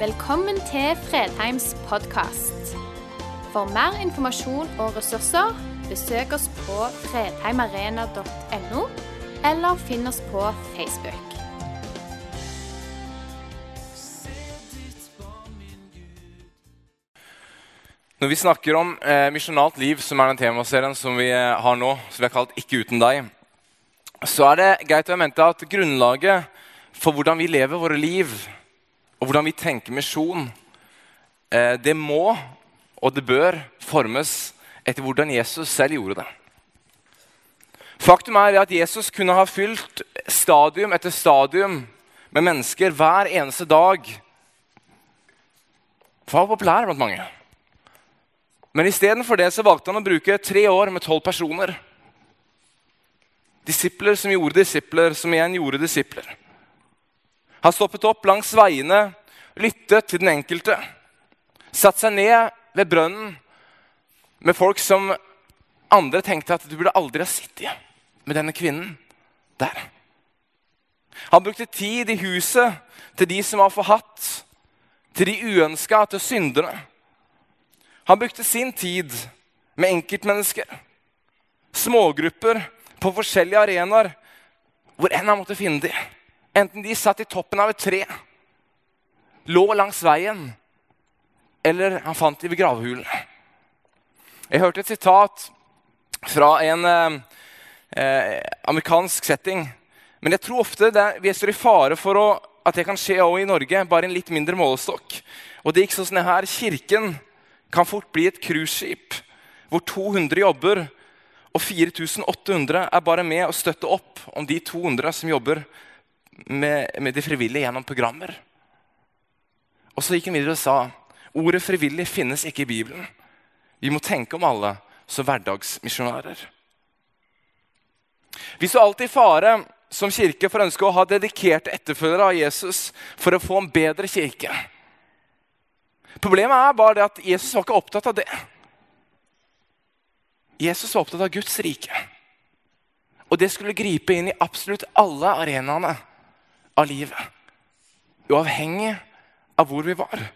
Velkommen til Fredheims podkast. For mer informasjon og ressurser, besøk oss på fredheimarena.no, eller finn oss på Facebook. Når vi snakker om eh, misjonalt liv, som er den temaserien som vi eh, har nå, som vi har kalt 'Ikke uten deg', så er det greit å mente at grunnlaget for hvordan vi lever våre liv, og hvordan vi tenker misjon, eh, det må og det bør formes etter hvordan Jesus selv gjorde det. Faktum er at Jesus kunne ha fylt stadium etter stadium med mennesker hver eneste dag. For han var populær blant mange. Men istedenfor det så valgte han å bruke tre år med tolv personer. Disipler som gjorde disipler, som igjen gjorde disipler. Han stoppet opp langs veiene, lyttet til den enkelte. Satt seg ned ved brønnen med folk som andre tenkte at du burde aldri ha sittet med denne kvinnen der. Han brukte tid i huset til de som var forhatt, til de uønska, til synderne. Han brukte sin tid med enkeltmennesker, smågrupper på forskjellige arenaer, hvor enn han måtte finne dem. Enten de satt i toppen av et tre, lå langs veien, eller han fant dem ved gravehulen. Jeg hørte et sitat fra en eh, amerikansk setting. Men jeg tror ofte det, vi står i fare for å, at det kan skje også i Norge, bare i en litt mindre målestokk. Og det gikk sånn her, Kirken kan fort bli et cruiseskip hvor 200 jobber, og 4800 er bare med å støtte opp om de 200 som jobber med, med de frivillige gjennom programmer. Og så gikk han videre og sa ordet 'frivillig' finnes ikke i Bibelen. Vi må tenke om alle som hverdagsmisjonærer. Vi så alltid fare som kirke for å ønske å ha dedikerte etterfølgere av Jesus for å få en bedre kirke. Problemet er bare det at Jesus var ikke opptatt av det. Jesus var opptatt av Guds rike. Og det skulle gripe inn i absolutt alle arenaene av livet. Uavhengig av hvor vi var.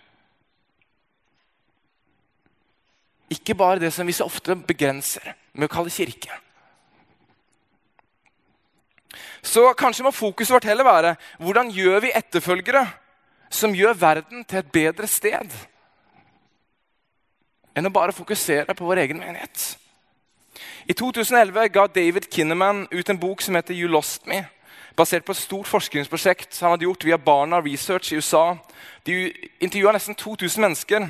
Ikke bare det som vi så ofte begrenser med å kalle kirke. Så kanskje må fokuset vårt heller være hvordan gjør vi etterfølgere som gjør verden til et bedre sted, enn å bare fokusere på vår egen menighet. I 2011 ga David Kinnaman ut en bok som heter You Lost Me. Basert på et stort forskningsprosjekt han hadde gjort via Barna Research i USA. De intervjua nesten 2000 mennesker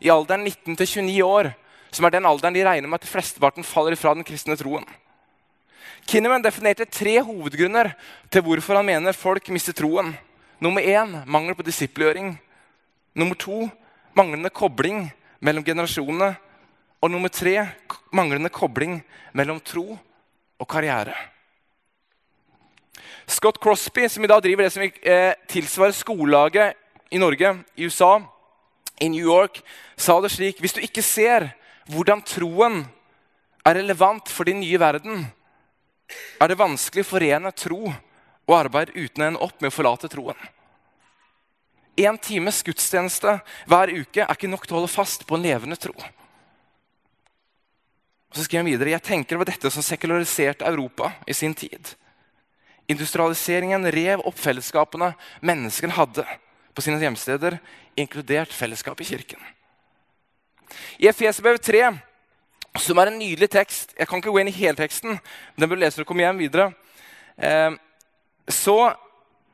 i alderen 19 til 29 år, som er den alderen de regner med at flesteparten faller ifra den kristne troen. Kinnaman definerte tre hovedgrunner til hvorfor han mener folk mister troen. Nummer én mangel på disippelgjøring. Nummer to manglende kobling mellom generasjonene. Og nummer tre manglende kobling mellom tro og karriere. Scott Crosby, som i dag driver det som eh, tilsvarer skolelaget i Norge, i USA, i New York, sa det slik Hvis du ikke ser hvordan troen er relevant for din nye verden, er det vanskelig å forene tro og arbeid uten å ende opp med å forlate troen. Én times gudstjeneste hver uke er ikke nok til å holde fast på en levende tro. Og så skriver han videre, Jeg tenker var dette som sekulariserte Europa i sin tid. Industrialiseringen rev opp fellesskapene menneskene hadde på sine hjemsteder, inkludert fellesskapet i kirken. I Efesbrev 3, som er en nydelig tekst Jeg kan ikke gå inn i helteksten, men den bør lese når du kommer hjem videre. Eh, så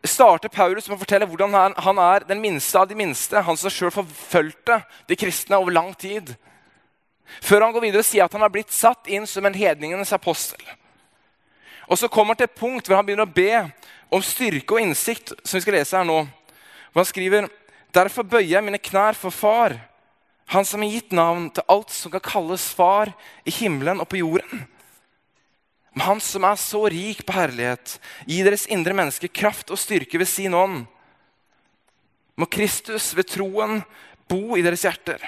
starter Paulus med å fortelle hvordan han, er den minste av de minste. Han som sjøl forfulgte de kristne over lang tid. Før han går videre sier at han har blitt satt inn som en hedningenes apostel. Og Så kommer han til et punkt hvor han begynner å be om styrke og innsikt. som vi skal lese her nå. Hvor Han skriver Derfor bøyer jeg mine knær for Far, Han som har gitt navn til alt som kan kalles Far i himmelen og på jorden. Men Han som er så rik på herlighet, gi deres indre menneske kraft og styrke ved sin ånd. Må Kristus ved troen bo i deres hjerter,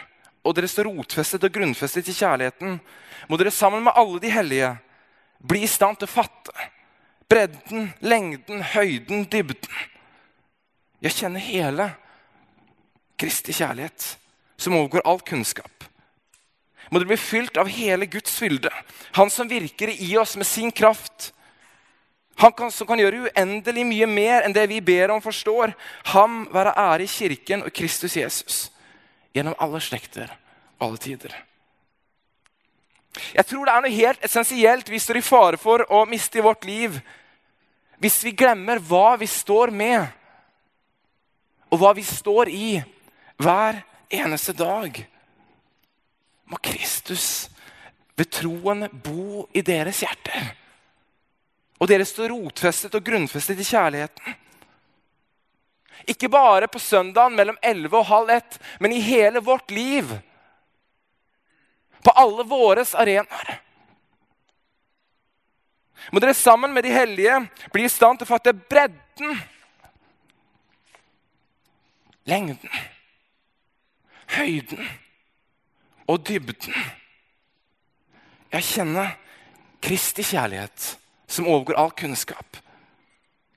og dere står rotfestet og grunnfestet i kjærligheten. Må dere sammen med alle de hellige bli i stand til å fatte bredden, lengden, høyden, dybden. Jeg kjenner hele Kristi kjærlighet, som overgår all kunnskap. Må dere bli fylt av hele Guds fylde, Han som virker i oss med sin kraft. Han kan, som kan gjøre uendelig mye mer enn det vi ber om forstår. Ham være ære i kirken og Kristus Jesus gjennom alle slekter alle tider. Jeg tror det er noe helt essensielt vi står i fare for å miste i vårt liv hvis vi glemmer hva vi står med, og hva vi står i hver eneste dag. Må Kristus ved troen bo i deres hjerter. Og dere står rotfestet og grunnfestet i kjærligheten. Ikke bare på søndagen mellom 11 og halv ett, men i hele vårt liv. På alle våres arenaer. Må dere sammen med de hellige bli i stand til å fatte bredden, lengden, høyden og dybden. Jeg kjenner Kristi kjærlighet, som overgår all kunnskap.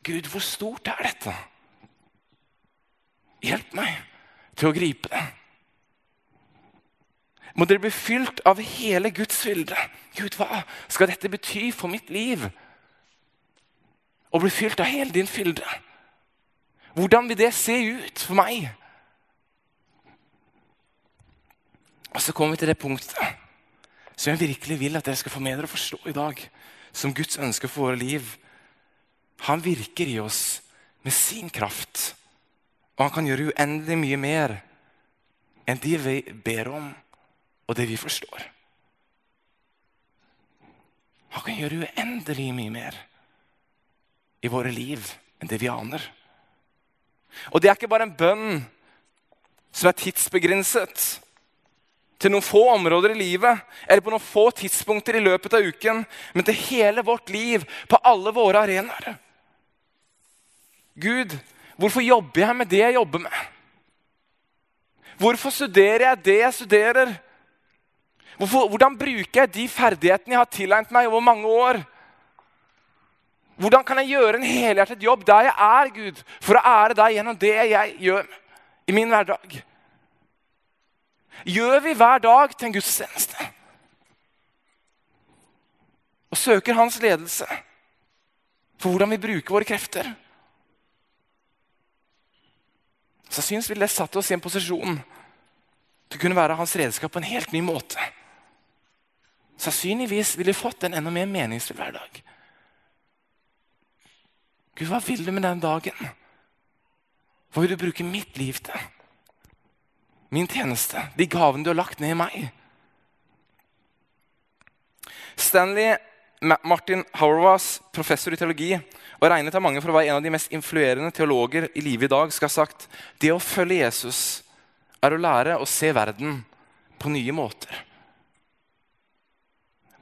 Gud, hvor stort er dette? Hjelp meg til å gripe det. Må dere bli fylt av hele Guds fylde. Gud, hva skal dette bety for mitt liv? Å bli fylt av hele din fylde. Hvordan vil det se ut for meg? Og så kommer vi til det punktet som jeg virkelig vil at dere skal få med dere å forstå i dag. Som Guds ønske for våre liv. Han virker i oss med sin kraft. Og han kan gjøre uendelig mye mer enn de vi ber om, og det vi forstår. Han kan gjøre uendelig mye mer i våre liv enn det vi aner. Og det er ikke bare en bønn som er tidsbegrenset til noen få områder i livet eller på noen få tidspunkter i løpet av uken, men til hele vårt liv, på alle våre arenaer. Gud Hvorfor jobber jeg med det jeg jobber med? Hvorfor studerer jeg det jeg studerer? Hvorfor, hvordan bruker jeg de ferdighetene jeg har tilegnet meg over mange år? Hvordan kan jeg gjøre en helhjertet jobb der jeg er, Gud, for å ære deg gjennom det jeg gjør i min hverdag? Gjør vi hver dag til en gudstjeneste? Og søker hans ledelse for hvordan vi bruker våre krefter? Så jeg syns vi det satte oss i en posisjon til å kunne være hans redskap på en helt ny måte. Sannsynligvis ville vi fått en enda mer meningsfull hverdag. Gud, hva vil du med den dagen? Hva vil du bruke mitt liv til? Min tjeneste, de gavene du har lagt ned i meg. Stanley Martin Hauerwas, professor i teologi, og regnet av mange for å være en av de mest influerende teologer i livet i dag, skal ha sagt det å følge Jesus er å lære å se verden på nye måter.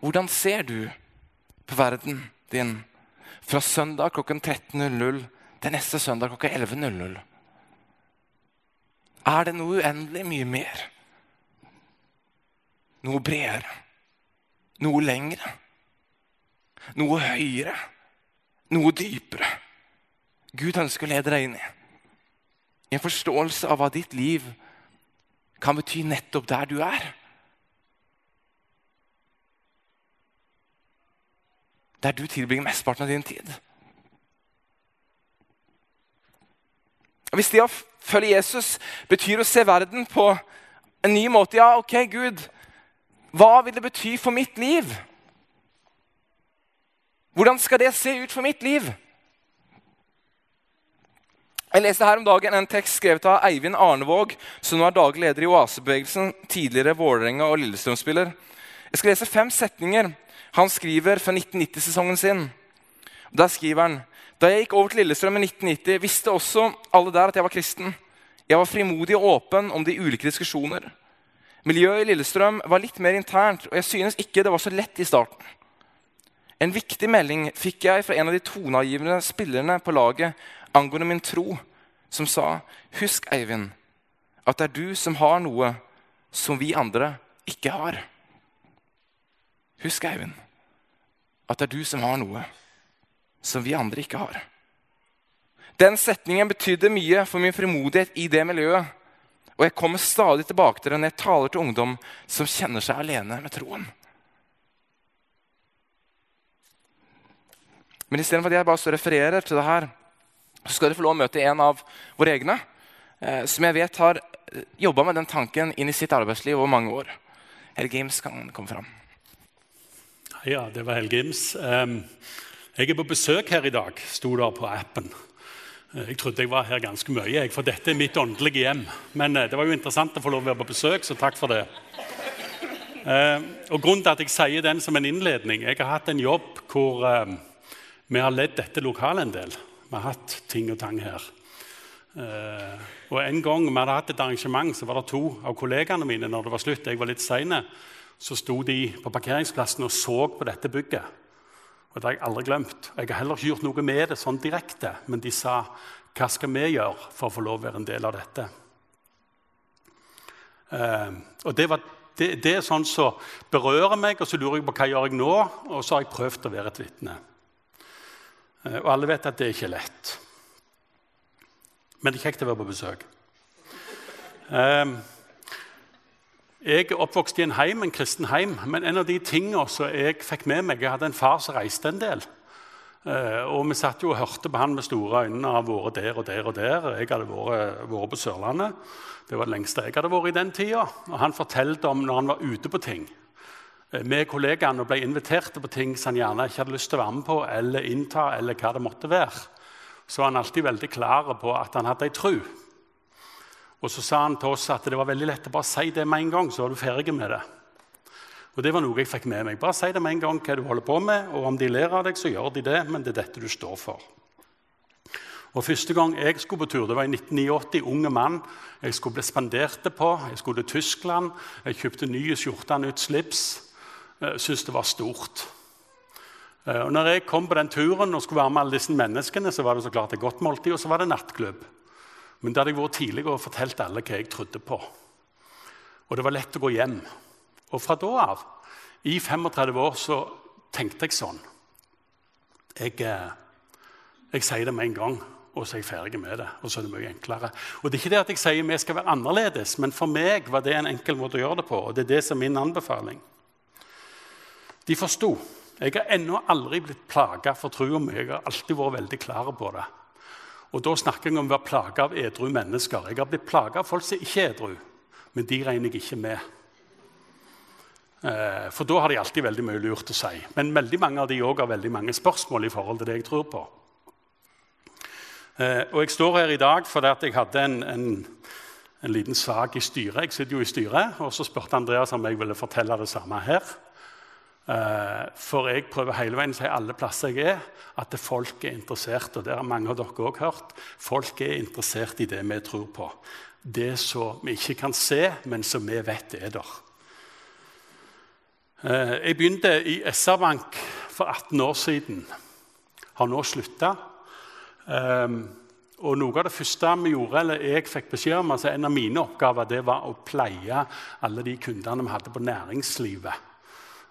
Hvordan ser du på verden din fra søndag klokken 13.00 til neste søndag klokka 11.00? Er det noe uendelig mye mer? Noe bredere? Noe lengre? Noe høyere? noe dypere. Gud ønsker å lede deg inn. I en forståelse av hva ditt liv kan bety nettopp der du er. Der du tilbringer mesteparten av din tid. Hvis det å følge Jesus betyr å se verden på en ny måte, ja, ok, Gud, hva vil det bety for mitt liv? Hvordan skal det se ut for mitt liv? Jeg leste her om dagen en tekst skrevet av Eivind Arnevåg, som nå er daglig leder i Oasebevegelsen, tidligere Vålerenga og Lillestrøm-spiller. Jeg skal lese fem setninger han skriver fra 1990-sesongen sin. Der skriver han da jeg gikk over til Lillestrøm i 1990, visste også alle der at jeg var kristen. Jeg var frimodig og åpen om de ulike diskusjoner. Miljøet i Lillestrøm var litt mer internt, og jeg synes ikke det var så lett i starten. En viktig melding fikk jeg fra en av de toneangivende spillerne på laget angående min tro, som sa, 'Husk, Eivind, at det er du som har noe som vi andre ikke har.' Husk, Eivind, at det er du som har noe som vi andre ikke har. Den setningen betydde mye for min frimodighet i det miljøet. Og jeg kommer stadig tilbake til det når jeg taler til ungdom som kjenner seg alene med troen. Men istedenfor at jeg bare refererer til det her, så skal dere få lov å møte en av våre egne, eh, som jeg vet har eh, jobba med den tanken inn i sitt arbeidsliv over mange år. Helge games kan komme fram. Ja, det var Helge Gims. Um, jeg er på besøk her i dag, sto det på appen. Eh, jeg trodde jeg var her ganske mye, for dette er mitt åndelige hjem. Men det var jo interessant å få lov å være på besøk, så takk for det. og Grunnen til at jeg sier den som en innledning Jeg har hatt en jobb hvor vi har ledd dette lokalet en del. Vi har hatt ting og tang her. Uh, og En gang vi hadde hatt et arrangement, så var det to av kollegaene mine når det var slutt, jeg var litt sene, så sto de på parkeringsplassen og så på dette bygget. Og Det har jeg aldri glemt. Jeg har heller ikke gjort noe med det sånn direkte, men de sa hva skal vi gjøre for å få lov å være en del av dette? Eh, og det, var, det, det, er sånn som så berører meg, og så lurer jeg på hva jeg gjør jeg nå, og så har jeg prøvd å være et vitne. Eh, og alle vet at det er ikke lett. Men det er kjekt å være på besøk. Ehm, jeg er oppvokst i en heim, en kristen heim, men en av de tingene som jeg fikk med meg Jeg hadde en far som reiste en del. Eh, og vi satt jo og hørte på han med store øyne og vært der og der og der. Jeg hadde vært, vært på Sørlandet. Det var det lengste jeg hadde vært i den tida. Og han fortalte om når han var ute på ting med eh, kollegaene og ble invitert på ting som han gjerne ikke hadde lyst til å være med på eller innta, eller hva det måtte være, så var han alltid veldig klar på at han hadde ei tru. Og så sa han til oss at det var veldig lett å bare si det med en gang, så var du ferdig med det. Og Det var noe jeg fikk med meg. Bare si det med en gang hva du holder på med, og om de ler av deg, så gjør de det, men det er dette du står for. Og Første gang jeg skulle på tur, det var i 1989. Unge mann. Jeg skulle bli spandert på. Jeg skulle til Tyskland. Jeg kjøpte nye skjorter, nytt slips. Jeg syntes det var stort. Eh, og når jeg kom på den turen og skulle være med alle disse menneskene, så var det så klart et godt måltid, og så var det nattklubb. Men da hadde jeg vært tidlig og fortalt alle hva jeg trodde på. Og det var lett å gå hjem. Og fra da av, i 35 år, så tenkte jeg sånn Jeg, eh, jeg sier det med en gang, og så er jeg ferdig med det. Og så er det mye enklere. Og det er ikke det at jeg sier vi skal være annerledes, men for meg var det en enkel måte å gjøre det på. Og det er det som er min anbefaling. De forsto. Jeg har ennå aldri blitt plaga for trua mi. Jeg har alltid vært veldig klar på det. Og Da snakker jeg om å være plaga av edru mennesker. Jeg har blitt plaga av folk som ikke er edru, men de regner jeg ikke med. Eh, for da har de alltid veldig mye lurt å si. Men veldig mange av de også har veldig mange spørsmål i forhold til det jeg tror på. Eh, og Jeg står her i dag fordi jeg hadde en, en, en liten sak i styret. Jeg sitter jo i styret, og Så spurte Andreas om jeg ville fortelle det samme her. Eh, for jeg prøver hele veien å si alle plasser jeg er, at folk er interessert. Og det har mange av dere også hørt. Folk er interessert i det vi tror på. Det som vi ikke kan se, men som vi vet er der. Eh, jeg begynte i SR-Bank for 18 år siden. Har nå slutta. Eh, og noe av det første vi gjorde, eller jeg fikk beskjed om, altså en av mine oppgaver, det var å pleie alle de kundene vi hadde på næringslivet.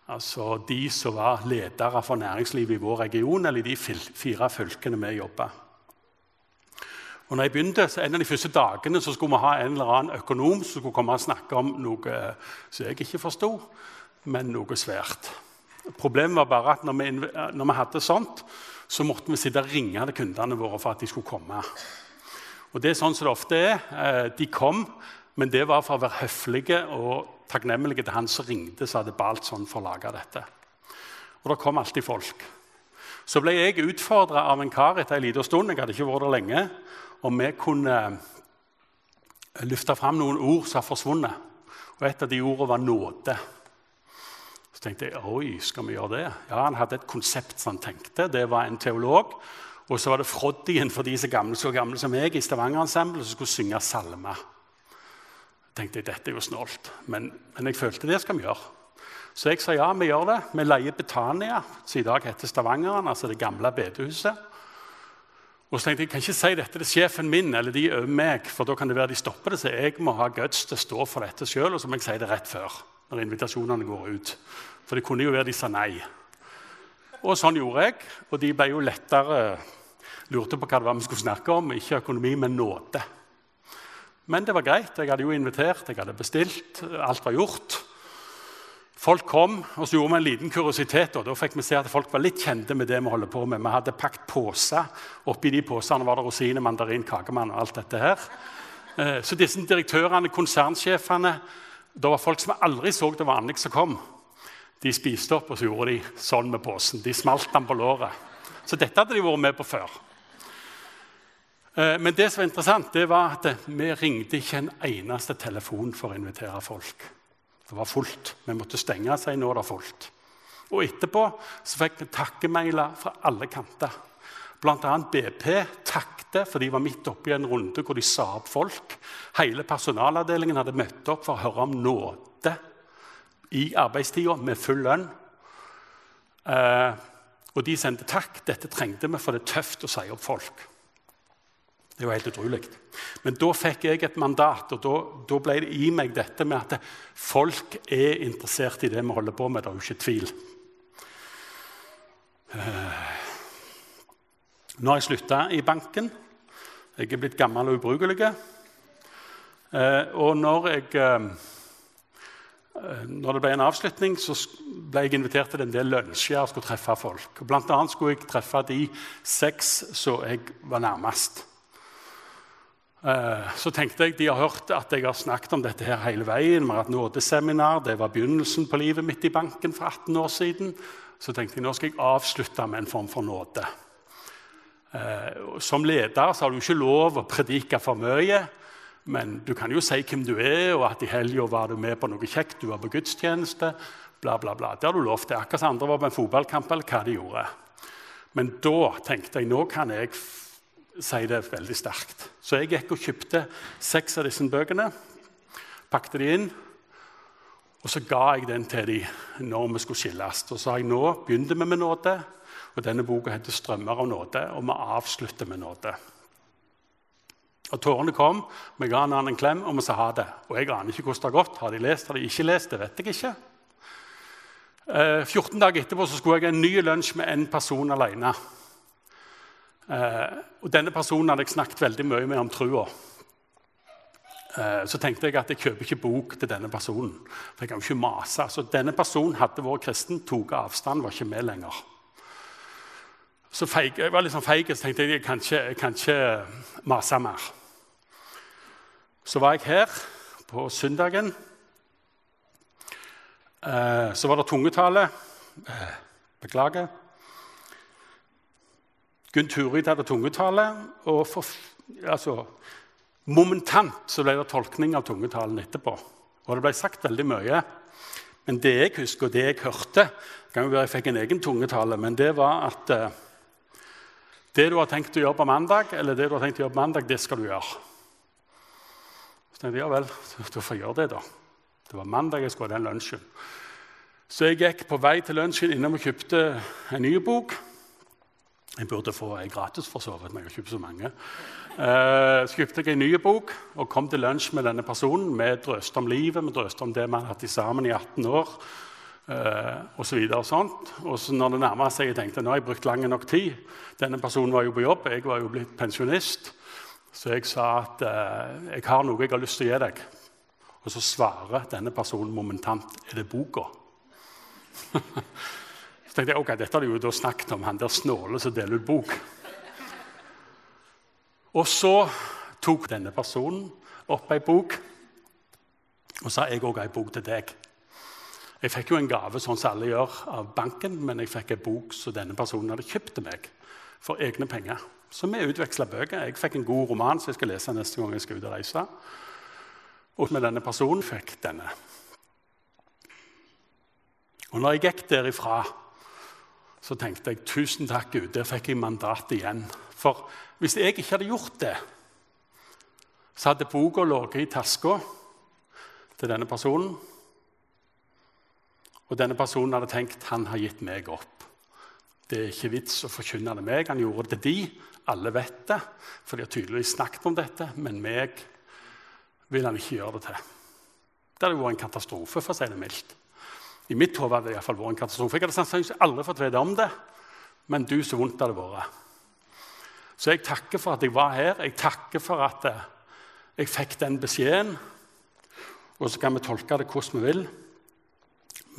Altså de som var ledere for næringslivet i vår region, eller i de fire fylkene vi jobba. Og når jeg begynte, så En av de første dagene så skulle vi ha en eller annen økonom som skulle komme og snakke om noe som jeg ikke forsto, men noe svært. Problemet var bare at når vi, når vi hadde sånt, så måtte vi sitte og ringe til kundene våre for at de skulle komme. Og det er sånn som det ofte er. Eh, de kom, men det var for å være høflige og takknemlige til han som ringte som hadde balt sånn dette. Og det kom alltid folk. Så ble jeg utfordra av en kar etter en liten stund. Jeg hadde ikke vært der lenge. Om vi kunne eh, løfte fram noen ord som har forsvunnet. Og Et av de ordene var nåde. Så tenkte jeg oi, skal vi gjøre det? Ja, Han hadde et konsept som han tenkte. Det var en teolog. Og så var det Froddien for de så gamle, så gamle som meg i Stavanger-ensemblet som skulle synge salmer tenkte jeg dette er jo snålt, men, men, jeg følte det skal vi gjøre. Så jeg sa ja, vi gjør det. Vi leier Betania, som i dag heter Stavangeren, altså det gamle bedehuset. Og så tenkte jeg, jeg kan ikke si dette til sjefen min eller de over meg, for da kan det være de stopper det. Så jeg må ha guts til å stå for dette sjøl, og så må jeg si det rett før. når invitasjonene går ut. For det kunne jo være de sa nei. Og sånn gjorde jeg. Og de ble jo lettere lurte på hva det var vi skulle snakke om. Ikke økonomi, men nåde. Men det var greit. Jeg hadde jo invitert, jeg hadde bestilt. Alt var gjort. Folk kom, og så gjorde vi en liten kuriositet. og Da fikk vi se at folk var litt kjente med det vi holder på med. Vi hadde pakket poser. Oppi de posene var det rosiner, mandarin, kakemann og alt dette her. Eh, så disse direktørene, konsernsjefene Det var folk som aldri så det vanlig som kom. De spiste opp, og så gjorde de sånn med posen. De smalt den på låret. Så dette hadde de vært med på før. Eh, men det som var interessant, det var at vi ringte ikke en eneste telefon for å invitere folk. Det var fullt. Vi måtte stenge seg når det var fullt. Og etterpå så fikk vi takkemailer fra alle kanter. Bl.a. BP takte, for de var midt oppe i en runde hvor de sa opp folk. Hele personalavdelingen hadde møtt opp for å høre om nåde i arbeidstida med full lønn. Eh, og de sendte takk. Dette trengte vi, for det er tøft å si opp folk. Det var helt utrolig. Men da fikk jeg et mandat, og da, da, ble det i meg dette med at folk er interessert i det vi holder på med. Det er jo ikke tvil. Eh, nå har jeg slutta i banken. Jeg er blitt gammel og ubrukelig. Eh, og når, jeg, eh, når det ble en avslutning, så ble jeg invitert til en del lunsjer og skulle treffe folk. Blant annet skulle jeg treffe de seks som jeg var nærmest. Eh, så tenkte jeg, De har hørt at jeg har snakket om dette her hele veien. Vi har hatt nådeseminar. Det var begynnelsen på livet mitt i banken for 18 år siden. Så tenkte jeg nå skal jeg avslutte med en form for nåde. Eh, som leder så har du ikke lov å predike for mye. Men du kan jo si hvem du er, og at i helga var du med på noe kjekt. Du var på gudstjeneste. bla bla bla. Det har du lov til. Akkurat som andre var på en fotballkamp eller hva de gjorde. Men da tenkte jeg nå kan jeg sier det veldig sterkt. Så jeg gikk og kjøpte seks av disse bøkene, pakket de inn, og så ga jeg den til de når vi skulle skilles. Og så har jeg nå begynt vi med nåde, og denne boka heter 'Strømmer av nåde', og vi avslutter med nåde. Og Tårene kom, vi ga hverandre en klem, og vi sa ha det. Og jeg aner ikke hvordan det har gått. Har de lest, har de ikke lest? Det vet jeg ikke. 14 eh, dager etterpå så skulle jeg ha en ny lunsj med en person alene. Eh, og Denne personen hadde jeg snakket veldig mye med om trua. Eh, så tenkte jeg at jeg kjøper ikke bok til denne personen. for jeg kan jo ikke mase. Så Denne personen hadde vært kristen, tok avstand, var ikke med lenger. Så feig, jeg var litt sånn feig, så tenkte jeg jeg kan ikke, jeg kan ikke mase mer. Så var jeg her på søndagen. Eh, så var det tungetale. Beklager. Gunn Turid hadde tungetale. og for, altså, Momentant så ble det tolkning av tungetalen etterpå. Og det ble sagt veldig mye. Men det jeg husker, og det jeg hørte kan jo være Jeg fikk en egen tungetale, men det var at eh, det du har tenkt å gjøre på mandag, eller det du har tenkt å gjøre på mandag, det skal du gjøre. Så tenkte jeg ja vel, da får jeg gjøre det, da. Det var mandag jeg skulle ha den lunsjen. Så jeg gikk på vei til lunsjen innom og kjøpte en ny bok. Jeg burde få ei gratis, for så vidt, men jeg har kjøpt så mange. Eh, kjøpte jeg en ny bok og kom til lunsj med denne personen. Vi drøste om livet, vi drøste om det vi hadde hatt sammen i 18 år. Eh, og så videre og sånt. Og så når det nærma seg, jeg tenkte nå har jeg brukt lang nok tid. Denne personen var jo på jobb, jeg var jo blitt pensjonist. Så jeg sa at eh, jeg har noe jeg har lyst til å gi deg. Og så svarer denne personen momentant er det boka. Så tenkte jeg ok, dette hadde jo da snakket om han der snåle som deler ut bok. Og så tok denne personen opp ei bok og sa jeg òg har ei bok til deg. Jeg fikk jo en gave sånn som alle gjør av banken, men jeg fikk ei bok som denne personen hadde kjøpt til meg for egne penger. Så vi utveksla bøker. Jeg fikk en god roman som jeg skal lese neste gang jeg skal ut og reise. Og med denne personen fikk denne. Og når jeg gikk derifra så tenkte jeg tusen takk, Gud, der fikk jeg mandatet igjen. For hvis jeg ikke hadde gjort det, så hadde boka ligget i taska til denne personen. Og denne personen hadde tenkt han har gitt meg opp. Det er ikke vits å forkynne det meg. Han gjorde det til de. Alle vet det, for de har tydeligvis snakket om dette. Men meg vil han ikke gjøre det til. Det hadde vært en katastrofe, for å si det mildt. I mitt hode hadde det iallfall vært en katastrofe. Jeg hadde sannsynligvis aldri fått vite om det, men du, så vondt hadde det vært. Så jeg takker for at jeg var her. Jeg takker for at eh, Jeg fikk den beskjeden, og så kan vi tolke det hvordan vi vil.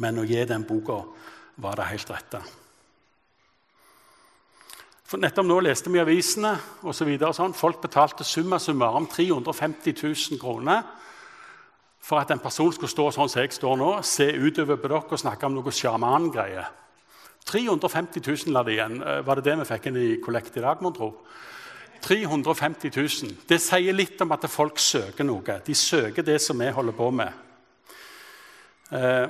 Men å gi den boka var det helt rette. For nettopp nå leste vi avisene og sånn. Folk betalte summa summarum 350 000 kroner for at en person skulle stå sånn som jeg står nå, se utover på dere og snakke om noe sjarmangreier. 350 000 la det igjen. Eh, var det det vi fikk inn i kollekt i dag, mon tro? 350 000. Det sier litt om at folk søker noe. De søker det som vi holder på med. Eh,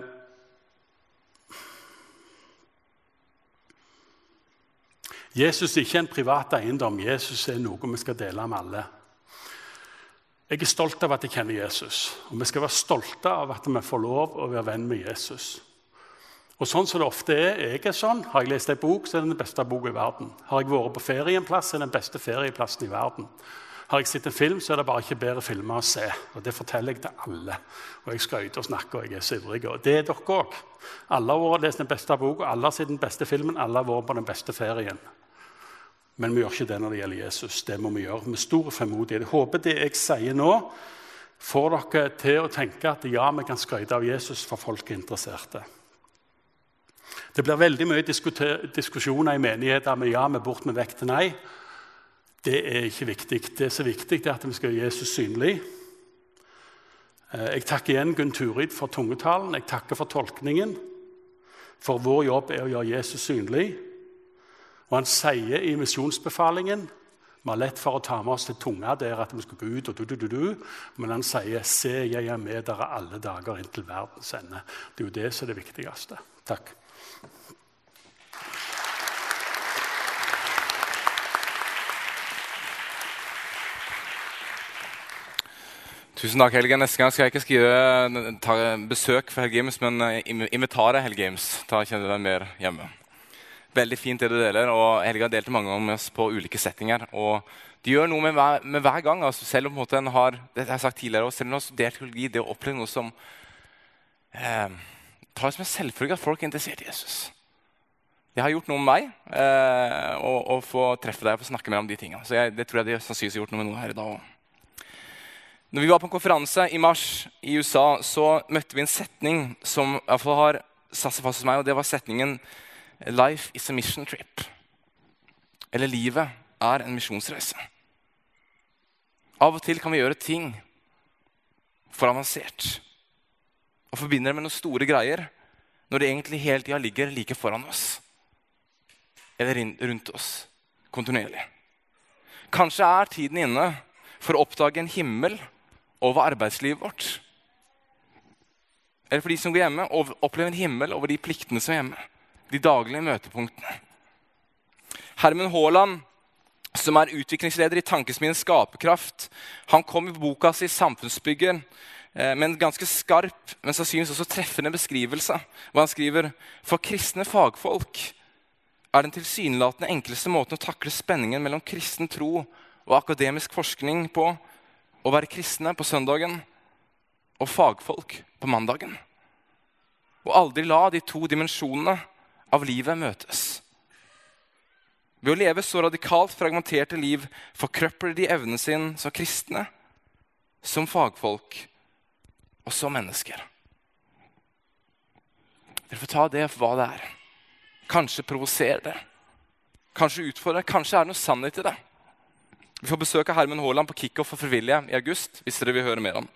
Jesus er ikke en privat eiendom. Jesus er noe vi skal dele med alle. Jeg er stolt av at jeg kjenner Jesus, og vi skal være stolte av at vi får lov å være venn med Jesus. Og sånn som det ofte er, jeg er sånn, Har jeg lest en bok, så er det den beste boka i verden. Har jeg vært på ferie så er det den beste ferieplassen i verden. Har jeg sett en film, så er det bare ikke bedre filmer å se. Og Det forteller jeg til alle. Og jeg skryter og snakker, og jeg er så ivrig. Og det er dere òg. Alle har lest den beste boka, alle har sett den beste filmen, alle har vært på den beste ferien. Men vi gjør ikke det når det gjelder Jesus. Det må vi gjøre med stor fremodighet. Jeg håper det jeg sier nå, får dere til å tenke at ja, vi kan skryte av Jesus for folk er interesserte. Det blir veldig mye diskusjoner i menigheter med ja, med bort med vekt til nei. Det er ikke viktig. Det som er viktig, er at vi skal gjøre Jesus synlig. Eh, jeg takker igjen Gunn Turid for tungetalen. Jeg takker for tolkningen. For vår jobb er å gjøre Jesus synlig. Og han sier i misjonsbefalingen Vi har lett for å ta med oss det tunga der at vi skal gå ut, og du, du, du, du. men han sier 'Se, jeg er med dere alle dager inntil verdens ende'. Det er jo det som er det viktigste. Takk. Tusen takk, Helge. Neste gang skal jeg ikke skrive ta besøk for Helge Games, men invitare invitere Helge Games. Da kjenner du deg mer hjemme. Veldig fint det du deler. og Helge har delt mange ganger med oss på ulike settinger. og Det gjør noe med hver, med hver gang. Altså, selv om en har det jeg har sagt tidligere, selv om en har studert teologi, det å oppleve noe som eh, tar det som en selvfølge at folk er interessert i Jesus. Det har gjort noe med meg eh, å, å, få treffe deg og få snakke mer om de tingene. Så jeg, det tror jeg de sannsynligvis har gjort noe med noe her i dag òg. Når vi var på en konferanse i mars i USA, så møtte vi en setning som i hvert fall har satt seg fast hos meg. og det var setningen Life is a mission trip. Eller livet er en misjonsreise. Av og til kan vi gjøre ting for avansert og forbinder det med noen store greier når det egentlig hele tida ligger like foran oss eller rundt oss kontinuerlig. Kanskje er tiden inne for å oppdage en himmel over arbeidslivet vårt. Eller for de som går hjemme, oppleve en himmel over de pliktene som er hjemme de daglige møtepunktene. Herman Haaland, som er utviklingsleder i Tankesmien Skaperkraft, han kom i boka si 'Samfunnsbygger' eh, med en ganske skarp, men sannsynligvis også treffende beskrivelse. hvor Han skriver for kristne fagfolk er den tilsynelatende enkleste måten å takle spenningen mellom kristen tro og akademisk forskning på å være kristne på søndagen og fagfolk på mandagen. Og aldri la de to dimensjonene av livet møtes. Ved å leve så radikalt fragmenterte liv forkrøpler de evnen sin som kristne, som fagfolk og som mennesker. Dere får ta det for hva det er. Kanskje provosere det. Kanskje utfordre. Kanskje er det noe sannhet i det. Vi får besøk av Herman Haaland på kickoff for frivillige i august. hvis dere vil høre mer om.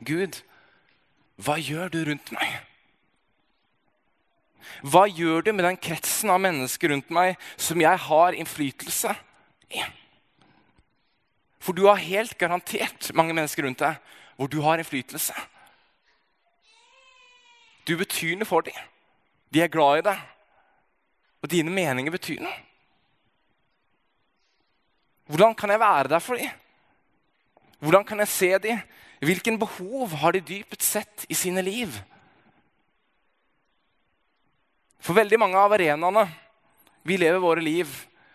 Gud, hva gjør du rundt meg? Hva gjør du med den kretsen av mennesker rundt meg som jeg har innflytelse i? For du har helt garantert mange mennesker rundt deg hvor du har innflytelse. Du betyr noe for dem. De er glad i deg. Og dine meninger betyr noe. Hvordan kan jeg være der for dem? Hvordan kan jeg se dem? Hvilken behov har de dypet sett i sine liv? For veldig mange av arenaene vi lever våre liv,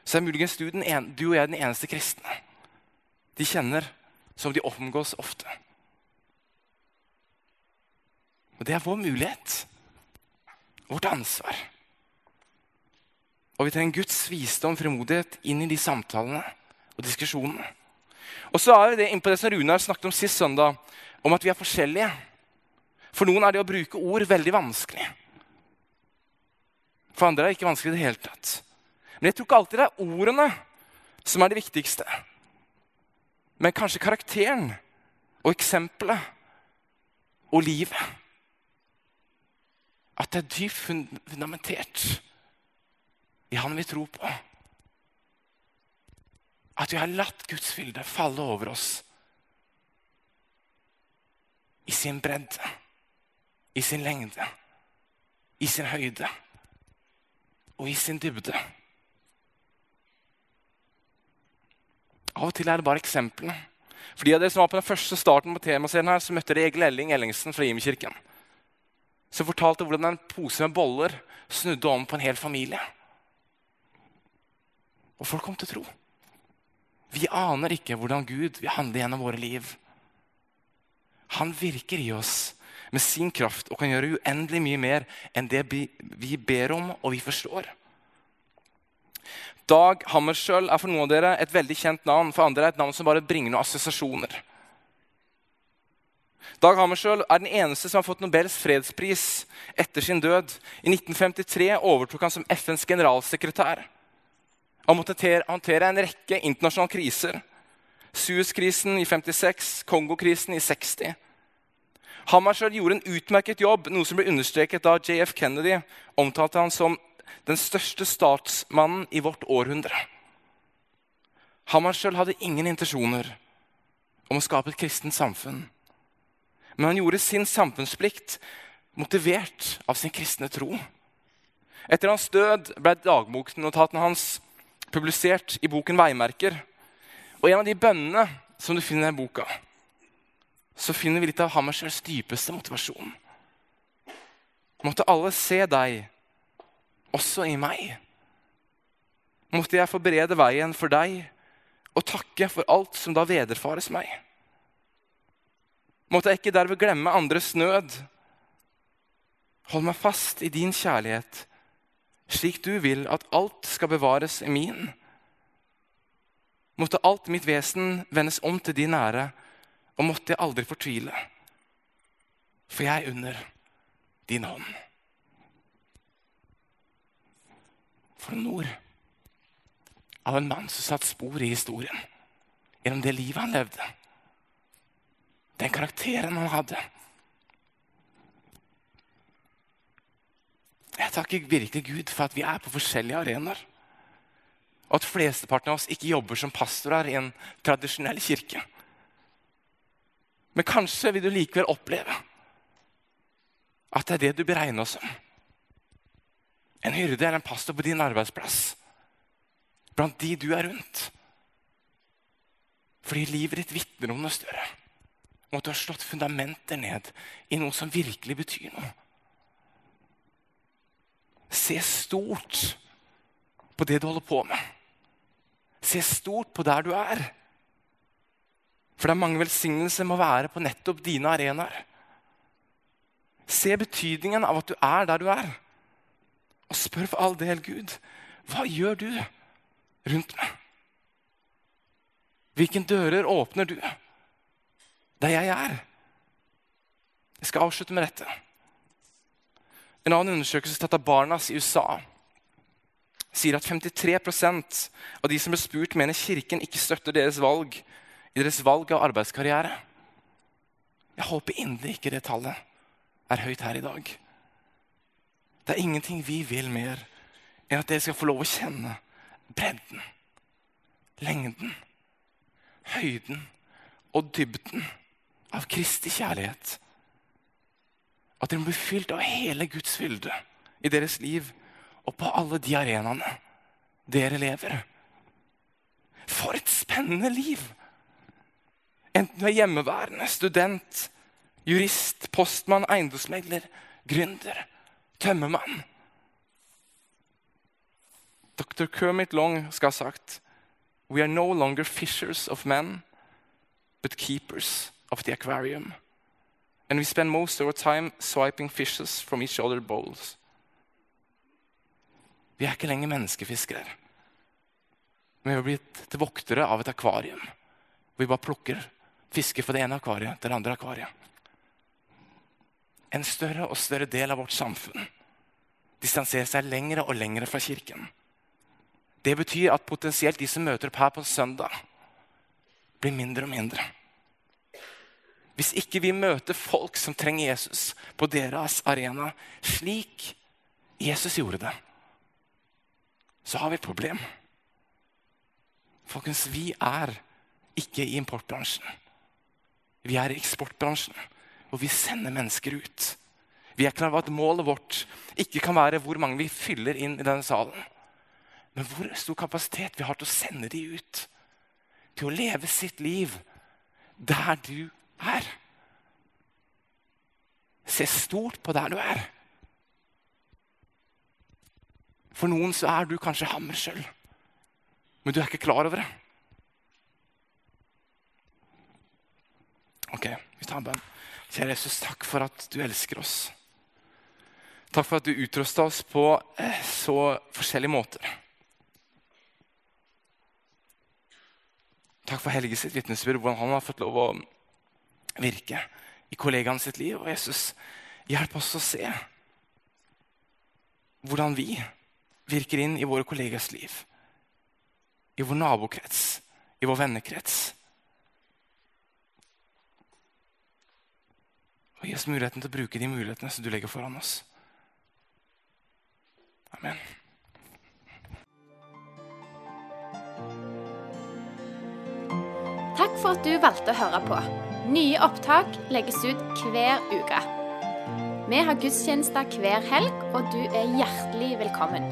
så er muligens du, en, du og jeg den eneste kristne de kjenner, som de omgås ofte. Og det er vår mulighet. Vårt ansvar. Og vi trenger Guds visdom og frimodighet inn i de samtalene og diskusjonene. Og så er det innpå det som Runar snakket om sist søndag, om at vi er forskjellige. For noen er det å bruke ord veldig vanskelig. For andre er det ikke vanskelig i det hele tatt. Men jeg tror ikke alltid det er ordene som er det viktigste. Men kanskje karakteren og eksempelet og livet. At det er dypt fundamentert i Han vi tror på. At vi har latt Guds fylde falle over oss i sin bredde, i sin lengde, i sin høyde og i sin dybde. Av og til er det bare eksemplene. For de av dere som var på den første starten på temaserien her, så møtte dere Egil Elling Ellingsen fra Imekirken. Som fortalte hvordan en pose med boller snudde om på en hel familie. Og folk kom til tro. Vi aner ikke hvordan Gud vil handle gjennom våre liv. Han virker i oss med sin kraft og kan gjøre uendelig mye mer enn det vi ber om og vi forstår. Dag Hammarskjöld er for noen av dere et veldig kjent navn. For andre er et navn som bare bringer noen assosiasjoner. Dag Hammarskjöld er den eneste som har fått Nobels fredspris etter sin død. I 1953 overtok han som FNs generalsekretær. Han måtte håndtere en rekke internasjonale kriser. Suez-krisen i 56, Kongo-krisen i 60. Hammarskjöld gjorde en utmerket jobb, noe som ble understreket da JF Kennedy omtalte han som den største statsmannen i vårt århundre. Hammarskjöld hadde ingen intensjoner om å skape et kristent samfunn. Men han gjorde sin samfunnsplikt motivert av sin kristne tro. Etter hans død ble dagboknotatene hans publisert i boken 'Veimerker'. Og en av de bønnene som du finner i boka, så finner vi litt av Hammerskjølds dypeste motivasjon. Måtte alle se deg også i meg. Måtte jeg forberede veien for deg og takke for alt som da vederfares meg. Måtte jeg ikke derved glemme andres nød. Hold meg fast i din kjærlighet, slik du vil at alt skal bevares i min. Måtte alt mitt vesen vendes om til din ære, og måtte jeg aldri fortvile. For jeg er under din hånd. for noen ord av en mann som satte spor i historien gjennom det livet han levde. Den karakteren han hadde. Jeg takker virkelig Gud for at vi er på forskjellige arenaer. Og at flesteparten av oss ikke jobber som pastorer i en tradisjonell kirke. Men kanskje vil du likevel oppleve at det er det du beregner oss som en hyrde er en pastor på din arbeidsplass. Blant de du er rundt. Fordi livet ditt vitner om noe større. Om at du har slått fundamenter ned i noe som virkelig betyr noe. Se stort på det du holder på med. Se stort på der du er. For det er mange velsignelser med å være på nettopp dine arenaer. Se betydningen av at du er der du er. Og spør for all del Gud, hva gjør du rundt meg? Hvilke dører åpner du der jeg er? Jeg skal avslutte med dette. En annen undersøkelse tatt av Barnas i USA sier at 53% av de som ble spurt, mener Kirken ikke støtter deres valg i deres valg av arbeidskarriere. Jeg håper inderlig ikke det tallet er høyt her i dag. Det er ingenting vi vil mer enn at dere skal få lov å kjenne bredden, lengden, høyden og dybden av Kristi kjærlighet. At dere må bli fylt av hele Guds fylde i deres liv og på alle de arenaene dere lever. For et spennende liv! Enten du er hjemmeværende, student, jurist, postmann, eiendomsmegler, gründer tømmermann. Dr. Kermit Long skal ha sagt We are no longer fishers of men, but keepers of the aquarium. And we spend most of our time swiping fishes from each other bowls. Vi er ikke lenger menneskefiskere. Men vi har blitt til voktere av et akvarium. Vi bare plukker fisker fra det ene akvariet til det andre akvariet. En større og større del av vårt samfunn distanserer seg lengre og lengre fra kirken. Det betyr at potensielt de som møter opp her på søndag, blir mindre og mindre. Hvis ikke vi møter folk som trenger Jesus på deres arena, slik Jesus gjorde det, så har vi et problem. Folkens, vi er ikke i importbransjen. Vi er i eksportbransjen, og vi sender mennesker ut. Vi er klar over at målet vårt ikke kan være hvor mange vi fyller inn i denne salen, men hvor stor kapasitet vi har til å sende de ut. Til å leve sitt liv der du er. Se stort på der du er. For noen så er du kanskje Hammerskjøll, men du er ikke klar over det. Ok, vi tar en bønn. Kjære Jesus, takk for at du elsker oss. Takk for at du utrusta oss på eh, så forskjellige måter. Takk for Helge sitt vitnesbyrd, hvordan han har fått lov å virke i kollegaene sitt liv. Og Jesus, hjelp oss å se hvordan vi virker inn i våre kollegers liv. I vår nabokrets, i vår vennekrets. Og gi oss muligheten til å bruke de mulighetene som du legger foran oss. Amen. Takk for at du valgte å høre på. Nye opptak legges ut hver uke. Vi har gudstjenester hver helg, og du er hjertelig velkommen.